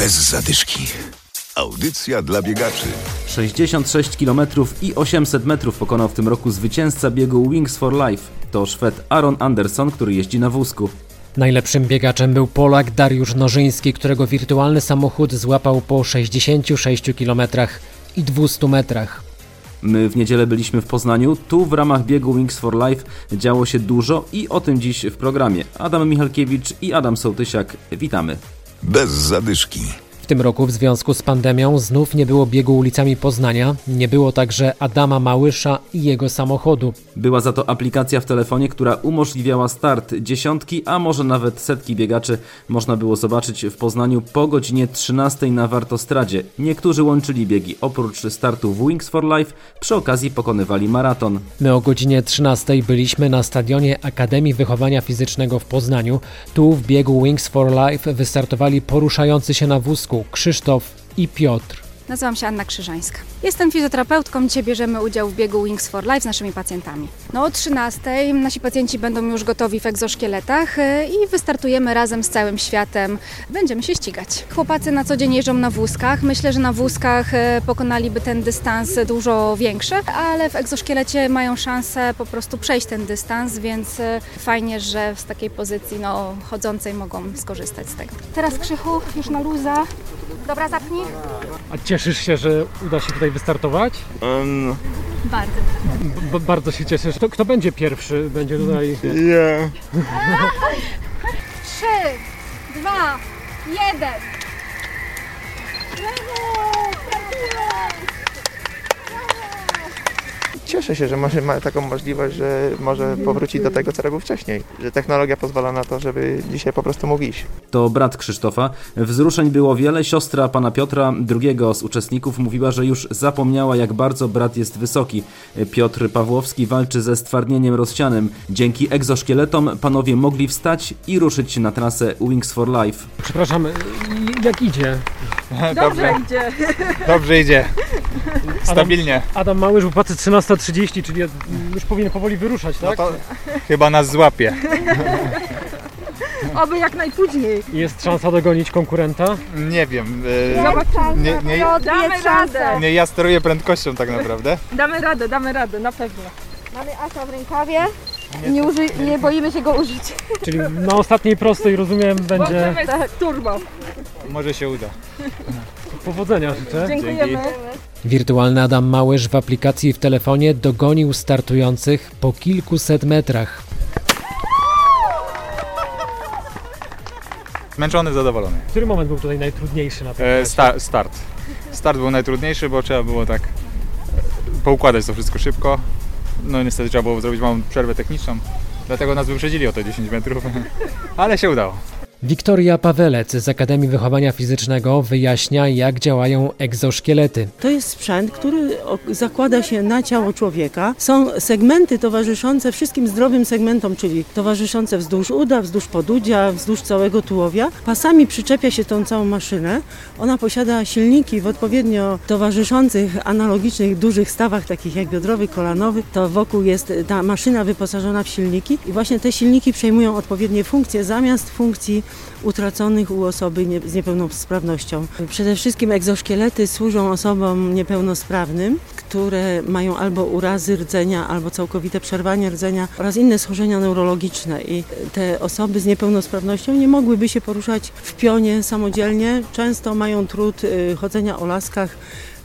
Bez zadyszki. Audycja dla biegaczy. 66 km i 800 metrów pokonał w tym roku zwycięzca biegu Wings for Life. To Szwed Aaron Anderson, który jeździ na wózku. Najlepszym biegaczem był Polak Dariusz Nożyński, którego wirtualny samochód złapał po 66 km i 200 metrach. My w niedzielę byliśmy w Poznaniu. Tu w ramach biegu Wings for Life działo się dużo i o tym dziś w programie. Adam Michalkiewicz i Adam Sołtysiak. Witamy. Bez zadyszki. W tym roku w związku z pandemią znów nie było biegu ulicami Poznania, nie było także Adama Małysza i jego samochodu. Była za to aplikacja w telefonie, która umożliwiała start dziesiątki, a może nawet setki biegaczy. Można było zobaczyć w Poznaniu po godzinie 13 na Wartostradzie. Niektórzy łączyli biegi. Oprócz startu w Wings for Life przy okazji pokonywali maraton. My o godzinie 13 byliśmy na stadionie Akademii Wychowania Fizycznego w Poznaniu. Tu w biegu Wings for Life wystartowali poruszający się na wózku Krzysztof i Piotr. Nazywam się Anna Krzyżańska. Jestem fizjoterapeutką. Dzisiaj bierzemy udział w biegu Wings for Life z naszymi pacjentami. No o 13 nasi pacjenci będą już gotowi w egzoszkieletach y, i wystartujemy razem z całym światem. Będziemy się ścigać. Chłopacy na co dzień jeżdżą na wózkach. Myślę, że na wózkach y, pokonaliby ten dystans dużo większy, ale w egzoszkielecie mają szansę po prostu przejść ten dystans, więc y, fajnie, że z takiej pozycji no, chodzącej mogą skorzystać z tego. Teraz Krzychu, już na luza. Dobra, zapnij. A cieszysz się, że uda się tutaj wystartować? Bardzo. B- bardzo się cieszę. Kto, kto będzie pierwszy? Będzie tutaj. Trzy, dwa, jeden. Cieszę się, że może ma taką możliwość, że może powrócić do tego, co robił wcześniej. Że technologia pozwala na to, żeby dzisiaj po prostu mógł iść. To brat Krzysztofa. Wzruszeń było wiele. Siostra pana Piotra, drugiego z uczestników, mówiła, że już zapomniała, jak bardzo brat jest wysoki. Piotr Pawłowski walczy ze stwardnieniem rozsianym. Dzięki egzoszkieletom panowie mogli wstać i ruszyć na trasę Wings for Life. Przepraszam, jak idzie? Dobrze idzie. Dobrze idzie. Stabilnie. Adam Małysz w pracy 13.30, czyli już powinien powoli wyruszać, No tak? to chyba nas złapie. Oby jak najpóźniej. Jest szansa dogonić konkurenta. Nie wiem. e, Zobaczymy. Nie, nie, Damy radę. nie ja steruję prędkością tak naprawdę. Damy radę, damy radę, na pewno. Mamy Asa w rękawie i nie, uży, nie boimy się go użyć. Czyli na ostatniej prostej, rozumiem, będzie Tak, turbo. Może się uda. Powodzenia życzę. Dziękujemy. Wirtualny Adam Małysz w aplikacji w telefonie dogonił startujących po kilkuset metrach. Zmęczony, zadowolony. Który moment był tutaj najtrudniejszy na tym? E, sta, start. Start był najtrudniejszy, bo trzeba było tak e, poukładać to wszystko szybko. No niestety trzeba było zrobić małą przerwę techniczną. Dlatego nas wyprzedzili o te 10 metrów. Ale się udało. Wiktoria Pawelec z Akademii Wychowania Fizycznego wyjaśnia, jak działają egzoszkielety. To jest sprzęt, który zakłada się na ciało człowieka. Są segmenty towarzyszące wszystkim zdrowym segmentom, czyli towarzyszące wzdłuż uda, wzdłuż podudzia, wzdłuż całego tułowia. Pasami przyczepia się tą całą maszynę. Ona posiada silniki w odpowiednio towarzyszących analogicznych dużych stawach, takich jak biodrowy, kolanowy. To wokół jest ta maszyna wyposażona w silniki i właśnie te silniki przejmują odpowiednie funkcje zamiast funkcji utraconych u osoby nie, z niepełnosprawnością. Przede wszystkim egzoszkielety służą osobom niepełnosprawnym, które mają albo urazy rdzenia, albo całkowite przerwanie rdzenia oraz inne schorzenia neurologiczne. I te osoby z niepełnosprawnością nie mogłyby się poruszać w pionie samodzielnie. Często mają trud y, chodzenia o laskach.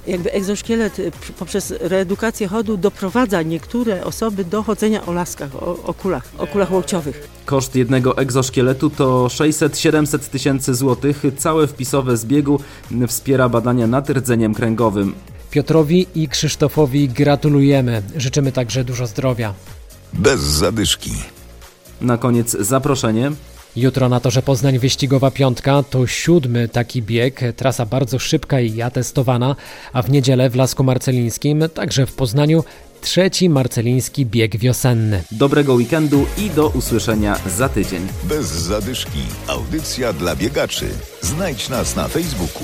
Jakby egzoszkielet y, pr- poprzez reedukację chodu doprowadza niektóre osoby do chodzenia o laskach, o, o kulach, o kulach łokciowych. Koszt jednego egzoszkieletu to 600-700 tysięcy złotych. Całe wpisowe z biegu wspiera badania nad rdzeniem kręgowym. Piotrowi i Krzysztofowi gratulujemy. Życzymy także dużo zdrowia. Bez zadyszki. Na koniec zaproszenie. Jutro na torze Poznań wyścigowa piątka to siódmy taki bieg, trasa bardzo szybka i atestowana, a w niedzielę w Lasku Marcelińskim, także w Poznaniu, trzeci marceliński bieg wiosenny. Dobrego weekendu i do usłyszenia za tydzień. Bez zadyszki. Audycja dla biegaczy. Znajdź nas na Facebooku.